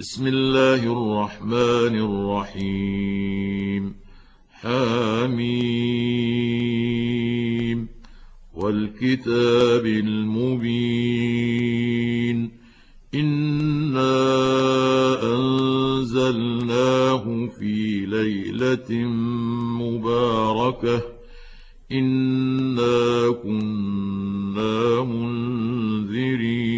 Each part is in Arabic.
بسم الله الرحمن الرحيم. حميم. والكتاب المبين. إنا أنزلناه في ليلة مباركة. إنا كنا منذرين.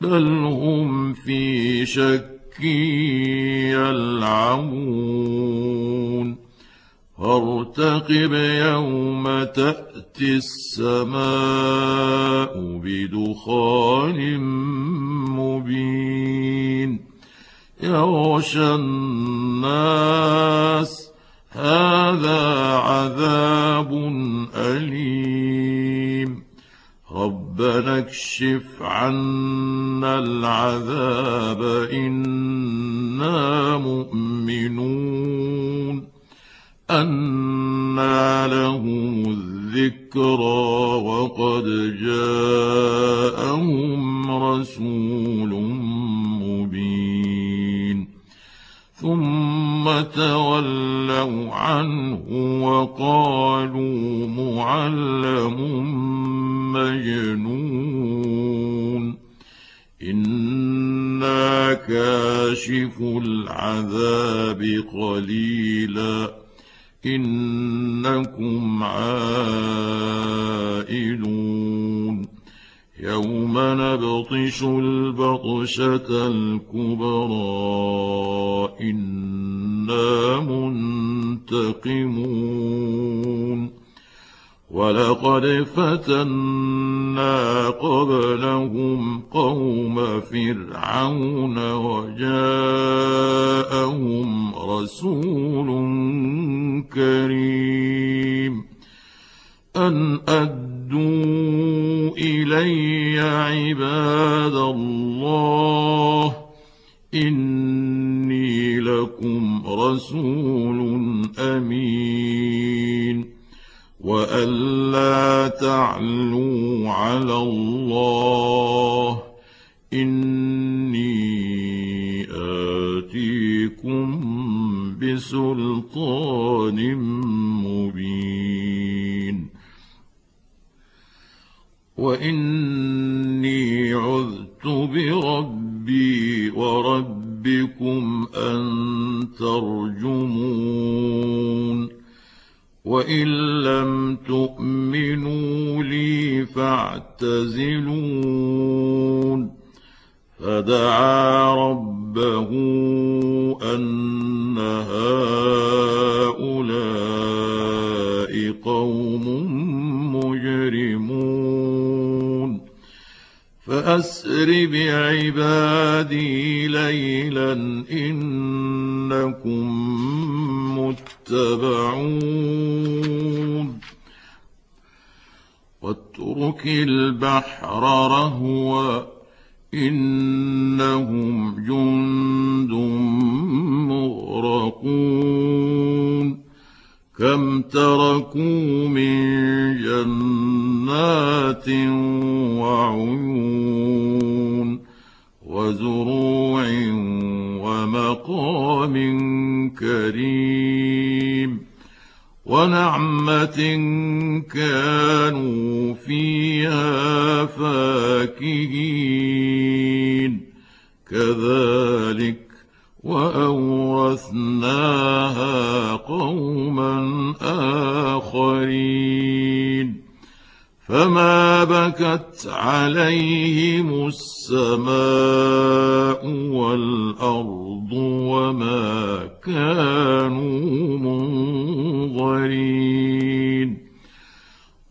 بل هم في شك يلعبون فارتقب يوم تاتي السماء بدخان مبين يغشى الناس هذا عذاب اليم ربنا اكشف عنا العذاب إنا مؤمنون. أنى لهم الذكرى وقد جاءهم رسول مبين. ثم تولوا عنه وقالوا معلم مجنون. أنا كاشف العذاب قليلا. انكم عائلون. يوم نبطش البطشه الكبرى. أنا منتقمون ولقد فتنا قبلهم قوم فرعون وجاءهم والا تعلوا على الله إني آتيكم بسلطان مبين وإني عذت بربي وربكم أن ترجمون وان لم تؤمنوا لي فاعتزلون فدعا ربه ان هؤلاء فأسر بعبادي ليلا إنكم متبعون. واترك البحر رهوا إنهم جند مغرقون. كم تركوا من جنات وعيون وزروع ومقام كريم ونعمة كانوا فيها فاكهين. كذلك وأورثناها قوما آخرين. فما بكت عليهم السماء والأرض وما كانوا منظرين.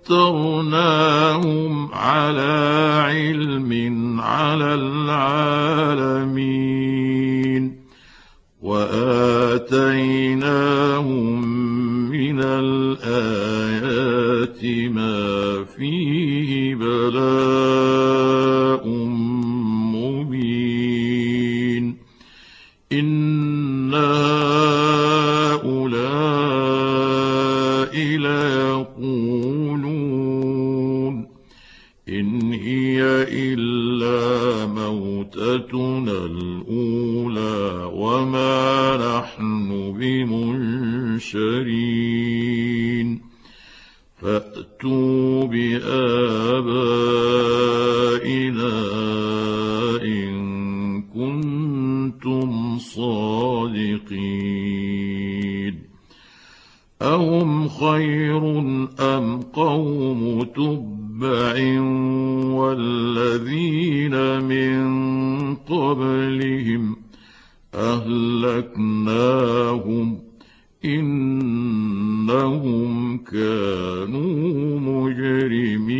اخترناهم على علم على العالمين واتيناهم إن هي إلا موتتنا الأولى وما نحن بمنشرين. فأتوا بآبائنا إن كنتم صادقين. اهم خير ام قوم تبع والذين من قبلهم اهلكناهم انهم كانوا مجرمين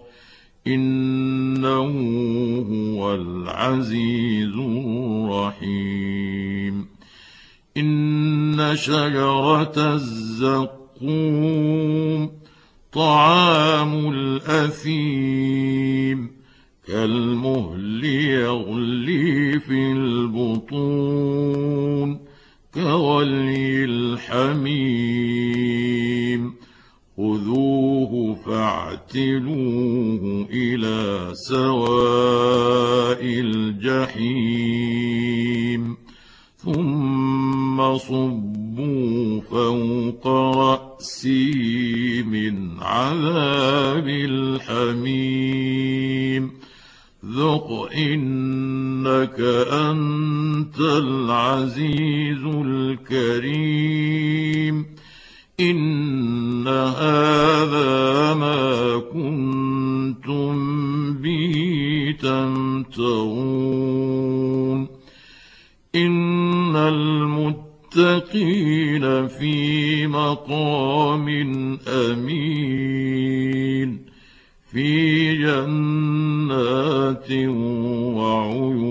إنه هو العزيز الرحيم. إن شجرة الزقوم طعام الأثيم كالمهل يغلي في البطون كغلي الحميم. خذوه فاعتلوه إلى سواء الجحيم ثم صبوا فوق راسي من عذاب الحميم ذق انك انت العزيز الكريم ان هذا ما كنتم به تمترون ان المتقين في مقام امين في جنات وعيون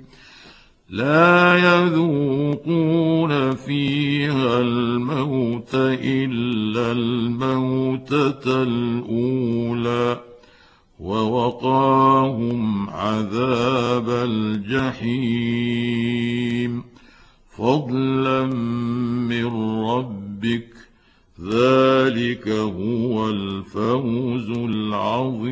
لا يذوقون فيها الموت إلا الموتة الأولى ووقاهم عذاب الجحيم. فضلا من ربك ذلك هو الفوز العظيم.